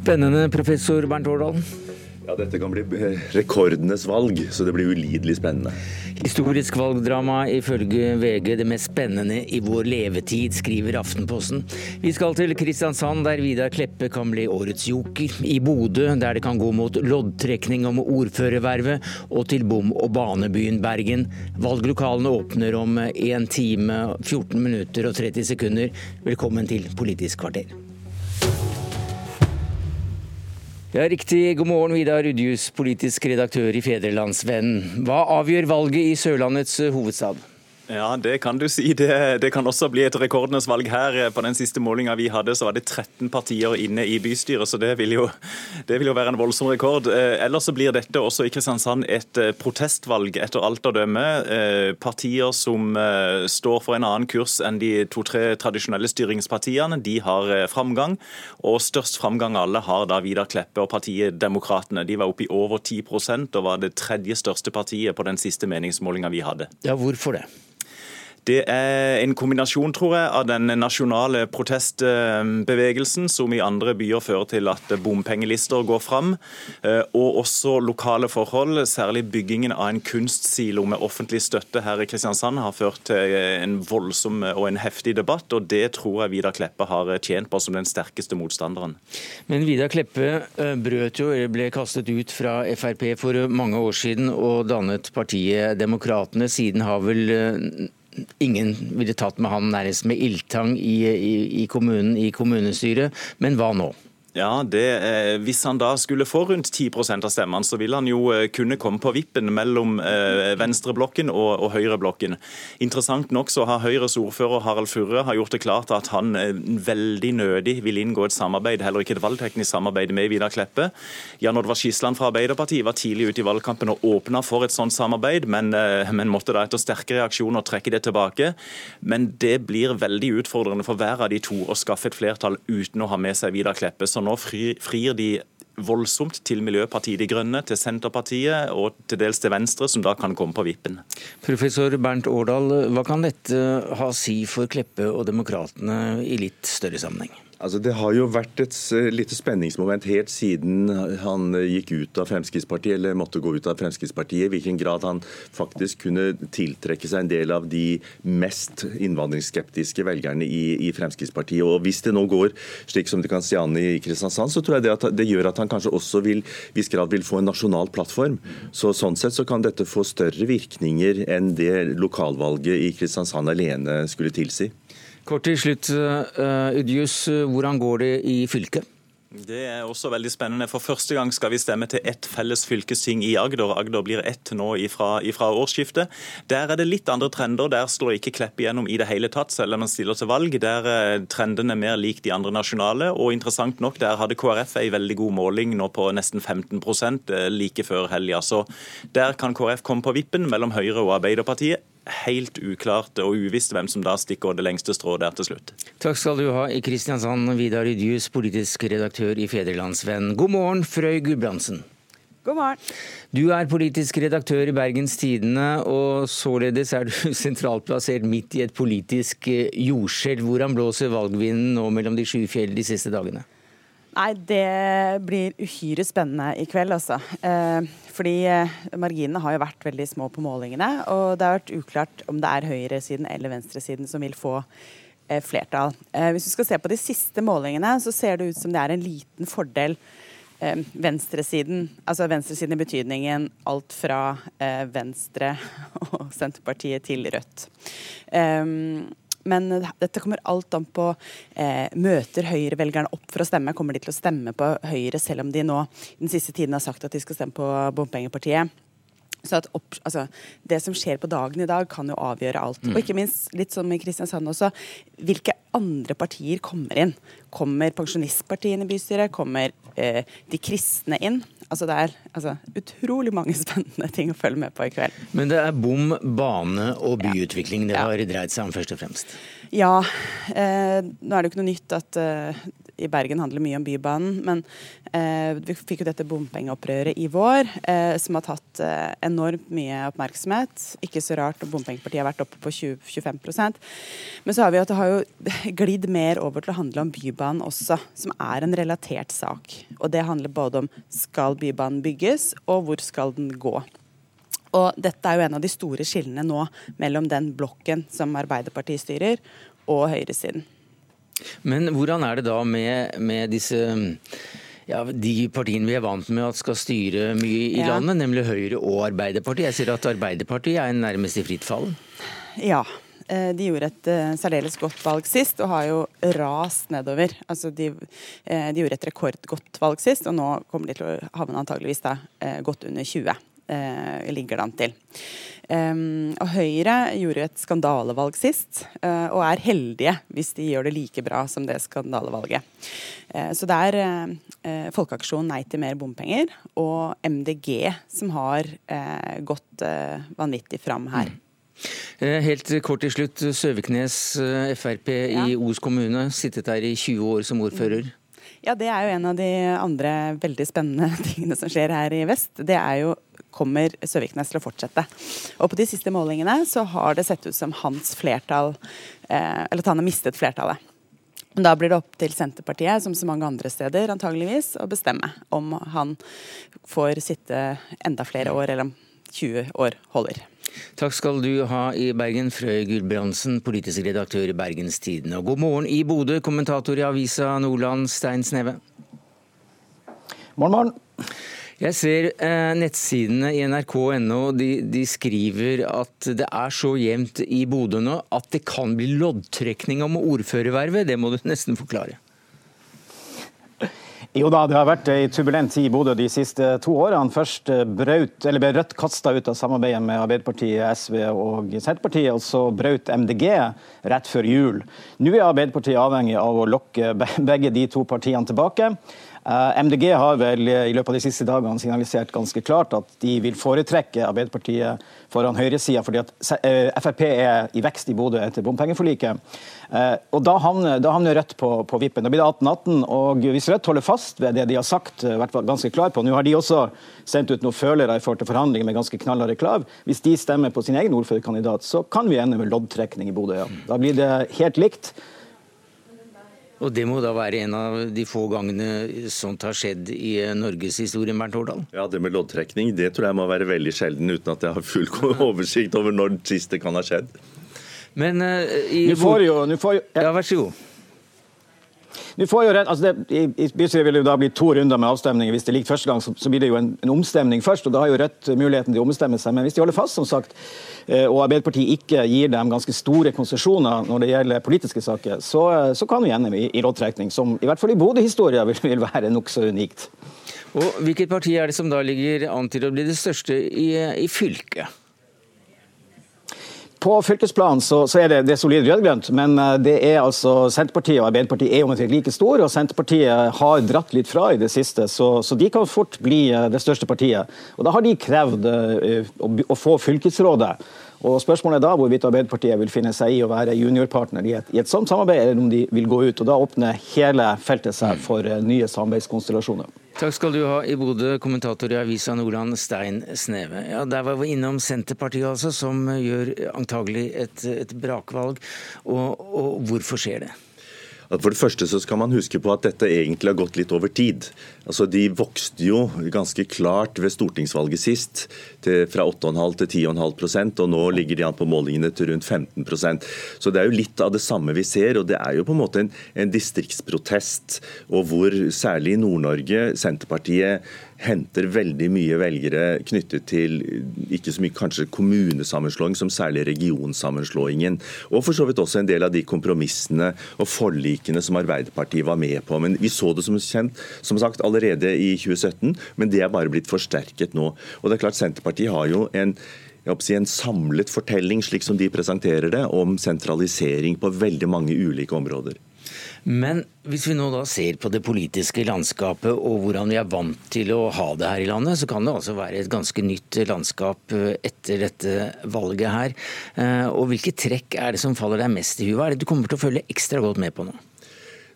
Spennende, professor Bernt Årdal. Ja, Dette kan bli rekordenes valg, så det blir ulidelig spennende. Historisk valgdrama ifølge VG det mest spennende i vår levetid, skriver Aftenposten. Vi skal til Kristiansand, der Vidar Kleppe kan bli årets joker. I Bodø, der det kan gå mot loddtrekning om ordførervervet. Og til bom- og banebyen Bergen. Valglokalene åpner om 1 time, 14 minutter og 30 sekunder. Velkommen til Politisk kvarter. Ja, Riktig. God morgen, Vidar Rudjus, politisk redaktør i Fedrelandsvennen. Hva avgjør valget i Sørlandets hovedstad? Ja, det kan du si. Det, det, kan også bli et rekordenes valg her. På den siste målinga vi hadde, så var det 13 partier inne i bystyret, så det vil jo, det vil jo være en voldsom rekord. Eh, ellers så blir dette også i Kristiansand et eh, protestvalg, etter alt å dømme. Eh, partier som står for en annen kurs enn de to-tre tradisjonelle styringspartiene, de har framgang. Og størst framgang alle har da Vidar Kleppe og partiet Demokratene. De var oppe i over 10% og var det tredje største partiet på den siste meningsmålinga vi hadde. Ja, hvorfor det? Det er en kombinasjon, tror jeg, av den nasjonale protestbevegelsen, som i andre byer fører til at bompengelister går fram, eh, og også lokale forhold. Særlig byggingen av en kunstsilo med offentlig støtte her i Kristiansand har ført til en voldsom og en heftig debatt, og det tror jeg Vidar Kleppe har tjent på som den sterkeste motstanderen. Men Vidar Kleppe eh, brøt jo, eller ble kastet ut fra Frp for mange år siden og dannet partiet Demokratene. Siden har vel eh, ingen ville tatt med han nærmest med ildtang i, i, i kommunen, i kommunestyret. Men hva nå? Ja, det, eh, Hvis han da skulle få rundt 10% av stemmene, så vil han jo eh, kunne komme på vippen mellom eh, venstreblokken og, og høyreblokken. Interessant nok så har Høyres ordfører Harald Furre har gjort det klart at han eh, veldig nødig vil inngå et samarbeid, heller ikke et valgteknisk samarbeid med Vidar Kleppe. Jan Oddvar Skisland fra Arbeiderpartiet var tidlig ute i valgkampen og åpna for et sånt samarbeid, men, eh, men, måtte da etter sterke reaksjoner trekke det tilbake. Men det blir veldig utfordrende for hver av de to å skaffe et flertall uten å ha med seg Vidar Kleppe. Så nå frir de voldsomt til Miljøpartiet De Grønne, til Senterpartiet og til dels til Venstre, som da kan komme på vippen. Professor Bernt Årdal, hva kan dette ha å si for Kleppe og Demokratene i litt større sammenheng? Altså, det har jo vært et lite spenningsmoment helt siden han gikk ut av Fremskrittspartiet, eller måtte gå ut av Fremskrittspartiet, i hvilken grad han faktisk kunne tiltrekke seg en del av de mest innvandringsskeptiske velgerne i, i Fremskrittspartiet. Og Hvis det nå går slik som det kan se an i Kristiansand, så tror jeg det, at det gjør at han kanskje også vil, viss grad vil få en nasjonal plattform. Så Sånn sett så kan dette få større virkninger enn det lokalvalget i Kristiansand alene skulle tilsi. Kort til slutt, uh, Udjus, hvordan går det i fylket? Det er også veldig spennende. For første gang skal vi stemme til ett felles fylkesting i Agder. Agder blir ett nå ifra, ifra, årsskiftet. Der er det litt andre trender. Der slår ikke Klepp igjennom i det hele tatt, selv om man stiller til valg. Der er trendene mer lik de andre nasjonale. Og interessant nok, der hadde KrF ei veldig god måling nå på nesten 15 eh, like før helga. Så der kan KrF komme på vippen mellom Høyre og Arbeiderpartiet helt uklart og uvisst hvem som da stikker det lengste strået der til slutt. Takk skal du ha i Kristiansand, Vidar Rydjus, politisk redaktør i Fedrelandsvenn. God morgen, Frøy Gudbrandsen. God morgen. Du er politisk redaktør i Bergens Tidende, og således er du sentralt plassert midt i et politisk eh, jordskjelv. Hvordan blåser valgvinden nå mellom de sju fjell de siste dagene? Nei, det blir uhyre spennende i kveld, altså. Eh, fordi eh, marginene har jo vært veldig små på målingene. Og det har vært uklart om det er høyresiden eller venstresiden som vil få eh, flertall. Eh, hvis du skal se på de siste målingene, så ser det ut som det er en liten fordel eh, venstresiden. Altså venstresiden i betydningen alt fra eh, Venstre og Senterpartiet til Rødt. Men dette kommer alt an på eh, Møter Høyre-velgerne opp for å stemme? Kommer de til å stemme på Høyre, selv om de nå den siste tiden har sagt at de skal stemme på bompengepartiet? Så opp, altså, Det som skjer på dagen i dag, kan jo avgjøre alt. Mm. Og ikke minst, litt som i Kristiansand også, hvilke andre partier kommer inn? Kommer pensjonistpartiene i bystyret? Kommer eh, de kristne inn? Altså Det er altså, utrolig mange spennende ting å følge med på i kveld. Men det er bom, bane og byutvikling det har dreid seg om først og fremst? Ja. Eh, nå er det jo ikke noe nytt at eh, i Bergen handler mye om Bybanen. Men eh, vi fikk jo dette bompengeopprøret i vår, eh, som har tatt eh, enormt mye oppmerksomhet. Ikke så rart når bompengepartiet har vært oppe på 20, 25% Men så har vi at det har jo glidd mer over til å handle om Bybanen også, som er en relatert sak. Og det handler både om skal Bybanen bygges, og hvor skal den gå. Og dette er jo en av de store skillene nå mellom den blokken som Arbeiderpartiet styrer, og høyresiden. Men hvordan er det da med, med disse ja, de partiene vi er vant med at skal styre mye i ja. landet, nemlig Høyre og Arbeiderpartiet? Jeg ser at Arbeiderpartiet er nærmest i fritt fall. Ja, eh, de gjorde et uh, særdeles godt valg sist, og har jo rast nedover. Altså de, uh, de, gjorde et rekordgodt valg sist, og nå kommer de til å havne antageligvis da, godt under 20 eh, ligger det an til. Um, og Høyre gjorde et skandalevalg sist, uh, og er heldige hvis de gjør det like bra som det skandalevalget. Uh, så det er uh, Folkeaksjonen Nei til mer bompenger og MDG som har gått vanvittig fram her. Mm. Helt kort til slutt. Søviknes Frp ja. i Os kommune, sittet der i 20 år som ordfører. Mm. Ja, det er jo en av de andre veldig spennende tingene som skjer her i vest. Det er jo kommer Søviknes til å fortsette. Og på de siste målingene så har det sett ut som hans flertall eh, Eller at han har mistet flertallet. Da blir det opp til Senterpartiet, som så mange andre steder antageligvis, å bestemme om han får sitte enda flere år, eller om 20 år holder. Takk skal du ha i Bergen, Frøy Gulbrandsen, politisk redaktør i Bergens Tidende. Og god morgen i Bodø, kommentator i avisa Nordland, Stein Sneve. Morgen, morgen. Jeg ser eh, nettsidene i nrk.no de, de, skriver at det er så jevnt i Bodø nå at det kan bli loddtrekning om ordførervervet. Det må du nesten forklare. Jo da, det har vært ei turbulent tid i Bodø de siste to årene. Først brøt, braut, ble Rødt kasta ut av samarbeidet med Arbeiderpartiet, SV og Senterpartiet, og så brøt MDG rett før jul. Nå er Arbeiderpartiet avhengig av å lokke begge de to partiene tilbake. Eh, MDG har vel i løpet av de siste dagene signalisert ganske klart at de vil foretrekke Arbeiderpartiet foran høyresida, fordi at eh, Frp er i vekst i Bodø etter bompengeforliket. Eh, og Da havner, da havner Rødt på, på, vippen. Da blir det 18-18. og Hvis Rødt holder fast ved det de har sagt, vært ganske klar på Nå har de også sendt ut noen følere i forhold til forhandlinger med ganske knallharde krav. Hvis de stemmer på sin egen ordførerkandidat, så kan vi ende med loddtrekning i Bodø. Ja. Da blir det helt likt. Og det må da være en av de få gangene sånt har skjedd i Norges historie, Bernt Årdal? Ja, det med loddtrekning det tror jeg må være veldig sjelden, uten at jeg har full oversikt over når sist det kan ha skjedd. Men uh, i Nå får jo, nå får jo ja. vær så god. Nå får jo, altså det, I, i bystyret vil det da bli to runder med avstemninger. Hvis det ligger første gang, så, så blir det jo en, en, omstemning først. og Da har jo Rødt muligheten til å ombestemme seg. Men hvis de holder fast, som sagt, eh, og Arbeiderpartiet ikke gir dem ganske store konsesjoner når det gjelder politiske saker, så, så kan vi ende i, i loddtrekning, som i hvert fall i Bodø-historia vil, vil være nokså unikt. Og Hvilket parti er det som da ligger an til å bli det største i, i fylket? På fylkesplan så, så, er det, det solid rød-grønt, men eh, det er altså Senterpartiet og Arbeiderpartiet er omtrent like store, og Senterpartiet har dratt litt fra i det siste, så, så, de kan fort bli eh, det største partiet. Og Da har de krevd uh, å, å, få fylkesrådet. Og Spørsmålet er da hvorvidt Arbeiderpartiet vil finne seg i å være juniorpartner i et, i et sånt samarbeid, eller om de vil gå ut. og Da åpner hele feltet seg for uh, nye samarbeidskonstellasjoner. Takk skal du ha i Bodø, kommentator i Avisa Nordland, Stein Sneve. Ja, Der var vi innom Senterpartiet, altså, som gjør antagelig et, et brakvalg. Og, og hvorfor skjer det? For det første så skal man huske på at dette egentlig har gått litt over tid. Altså De vokste jo ganske klart ved stortingsvalget sist, til, fra 8,5 til 10,5% og nå ligger de an på målingene til rundt 15% Så det er jo litt av det samme vi ser. og Det er jo på en måte en, en distriktsprotest, og hvor særlig i Nord-Norge Senterpartiet henter veldig mye velgere knyttet til ikke så mye kanskje kommunesammenslåing, som særlig regionsammenslåingen. Og for så vidt også en del av de kompromissene og forlikene som Arbeiderpartiet var med på. Men Vi så det som kjent som sagt allerede i 2017, men det er bare blitt forsterket nå. Og det er klart Senterpartiet har jo en si, en samlet fortelling, slik som de presenterer det, om sentralisering på veldig mange ulike områder. Men hvis vi nå da ser på det politiske landskapet og hvordan vi er vant til å ha det her i landet, så kan det altså være et ganske nytt landskap eh, etter dette valget her. Eh, og hvilke trekk er det som faller deg mest i huet? Hva er det du kommer til å følge ekstra godt med på nå?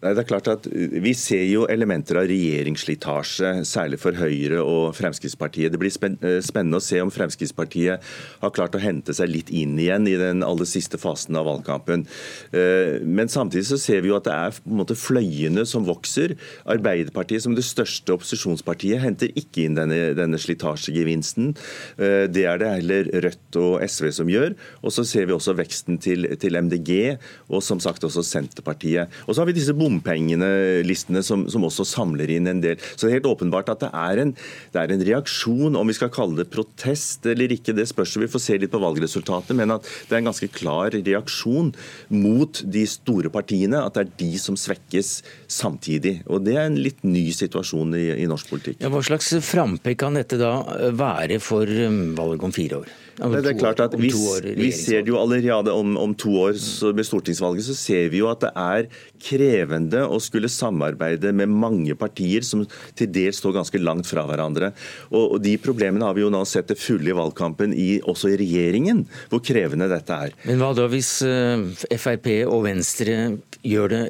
Nei, det er klart at Vi ser jo elementer av regjeringsslitasje, særlig for Høyre og Fremskrittspartiet. Det blir eh, spennende å se om Fremskrittspartiet har klart å hente seg litt inn igjen i den aller siste fasen av valgkampen. Eh, men samtidig så ser vi jo at det er på en måte fløyene som vokser. Arbeiderpartiet som det største opposisjonspartiet henter ikke inn denne, denne slitasjegevinsten. Eh, det er det heller Rødt og SV som gjør. Og så ser vi også veksten til, til MDG og som sagt også Senterpartiet. Og så har vi disse bompengene som, som, også samler inn en del. Så det er helt åpenbart at det er, en, det er en reaksjon, om vi skal kalle det protest eller ikke, det spørs vi får se litt på valgresultatet, men at det er en ganske klar reaksjon mot de store partiene. At det er de som svekkes samtidig. Og det er en litt ny situasjon i, i norsk politikk. Ja, hva slags frampek kan dette da være for um, valget om fire år? Det er klart at hvis, Vi ser det jo allerede om, om to år med stortingsvalget, så ser vi jo at det er krevende å skulle samarbeide med mange partier som til dels står ganske langt fra hverandre. Og, og De problemene har vi jo nå sett det fulle i valgkampen, i, også i regjeringen, hvor krevende dette er. Men hva da hvis uh, Frp og Venstre gjør det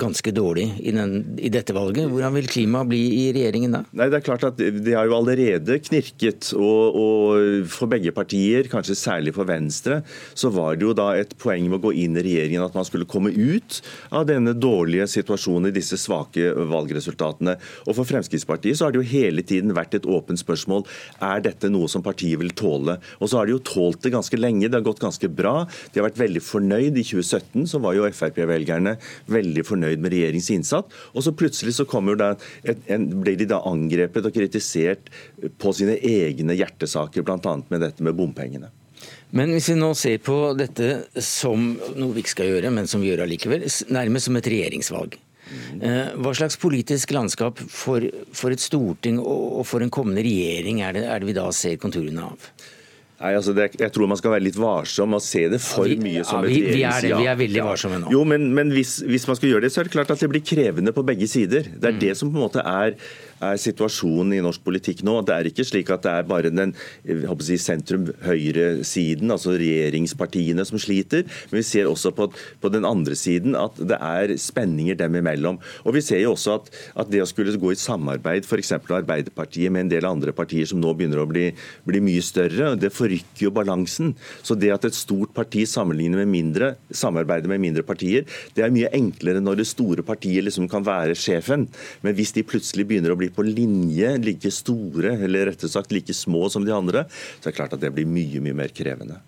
ganske dårlig i, den, i, dette valget. Hvordan vil klimaet bli i regjeringen da? Nei, det er klart at Det har jo allerede knirket. Og, og, For begge partier, kanskje særlig for Venstre, så var det jo da et poeng med å gå inn i regjeringen at man skulle komme ut av denne dårlige situasjonen i disse svake valgresultatene. Og For Fremskrittspartiet så har det jo hele tiden vært et åpent spørsmål er dette noe som partiet vil tåle. Og så har de jo tålt det ganske lenge. Det har gått ganske bra. De har vært veldig fornøyd. I 2017 så var jo Frp-velgerne veldig fornøyd fornøyd med regjeringens innsats. Og så plutselig så ble de da angrepet og kritisert på sine egne hjertesaker, bl.a. med dette med bompengene. Men hvis vi nå ser på dette som noe vi ikke skal gjøre, men som vi gjør allikevel, nærmest som et regjeringsvalg. Eh, hva slags politisk landskap for, for et storting og for en kommende regjering er det, er det vi da ser konturene av? Nei, altså det, Jeg tror man skal være litt varsom og se det for mye som ja, vi, et regjerings... Vi er, vi er veldig varsomme nå. Jo, Men, men hvis, hvis, man skal gjøre det, så er det klart at det blir krevende på begge sider. Det er mm. det som på en måte er er situasjonen i norsk politikk nå. Det er ikke slik at det er bare den si, sentrum-høyre-siden, altså regjeringspartiene, som sliter. Men vi ser også på, på, den andre siden at det er spenninger dem imellom. Og Vi ser jo også at, at det å skulle gå i samarbeid f.eks. Arbeiderpartiet med en del andre partier som nå begynner å bli, bli mye større, det forrykker jo balansen. Så det at et stort parti sammenligner med mindre, samarbeider med mindre partier, det er mye enklere når det store partiet liksom kan være sjefen. Men hvis de plutselig begynner å bli blir på linje, like store eller rett og slett like små som de andre, så er det klart at det blir mye, mye mer krevende.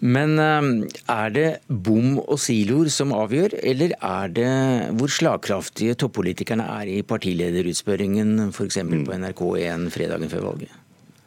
Men eh, er det bom og siloer som avgjør, eller er det hvor slagkraftige toppolitikerne er i partilederutspørringen f.eks. Mm. på NRK1 fredagen før valget?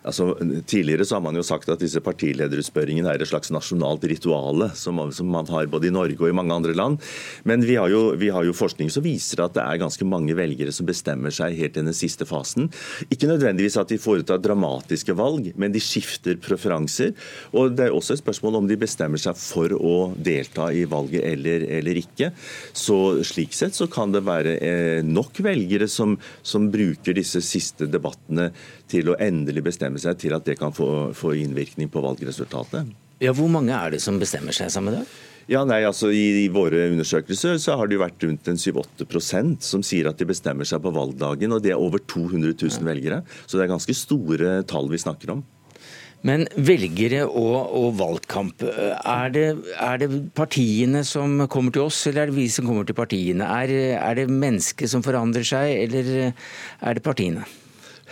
Altså, tidligere så har man jo sagt at disse partilederutspørringene er et slags nasjonalt rituale som, som, man har både i Norge og i mange andre land. Men vi har, jo, vi har, jo, forskning som viser at det er ganske mange velgere som bestemmer seg helt i den siste fasen. Ikke nødvendigvis at de foretar dramatiske valg, men de skifter preferanser. Og det er også et spørsmål om de bestemmer seg for å delta i valget eller, eller ikke. Så slik sett så kan det være eh, nok velgere som, som bruker disse siste debattene til å endelig bestemme seg til at det kan få, få innvirkning på valgresultatet. Ja, Hvor mange er det som bestemmer seg samme dag? Ja, nei, altså I, i våre undersøkelser så har det jo vært rundt en 7-8 som sier at de bestemmer seg på valgdagen. og Det er over 200 000 ja. velgere. Så det er ganske store tall vi snakker om. Men velgere og, og valgkamp, er det, er det, partiene som kommer til oss, eller er det vi som kommer til partiene? Er, er det mennesket som forandrer seg, eller er det partiene?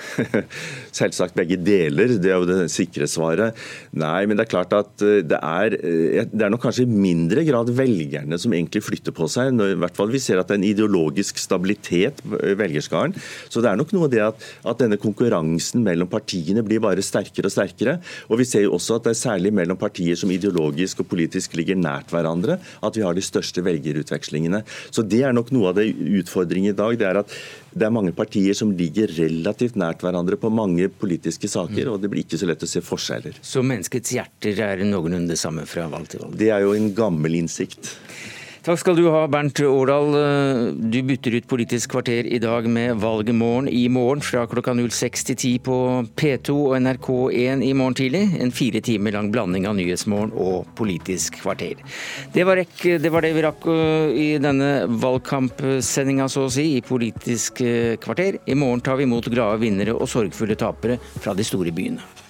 Selvsagt begge deler, det er jo det sikre svaret. Nei, men det er klart at eh, det er, eh, det er nok kanskje i mindre grad velgerne som egentlig flytter på seg. Når, I hvert fall vi ser at det er en ideologisk stabilitet på eh, velgerskaren. Så det er nok noe av det at, at, denne konkurransen mellom partiene blir bare sterkere og sterkere. Og vi ser jo også at det er særlig mellom partier som ideologisk og politisk ligger nært hverandre, at vi har de største velgerutvekslingene. Så det er nok noe av det utfordringen i dag. det er at det er mange partier som ligger relativt nært hverandre på mange politiske saker, mm. og det blir ikke så lett å se forskjeller. Så menneskets hjerter er noenlunde det samme fra valg til valg? Det er jo en gammel innsikt. Takk skal du ha, Bernt Årdal. Du bytter ut Politisk kvarter i dag med Valget i morgen fra klokka 06 til 10 på P2 og NRK1 i morgen tidlig. En fire timer lang blanding av Nyhetsmorgen og Politisk kvarter. Det var, rekk, det var, det vi rakk uh, i denne valgkampsendinga, så å si, i Politisk uh, kvarter. I morgen tar vi imot glade vinnere og sorgfulle tapere fra de store byene.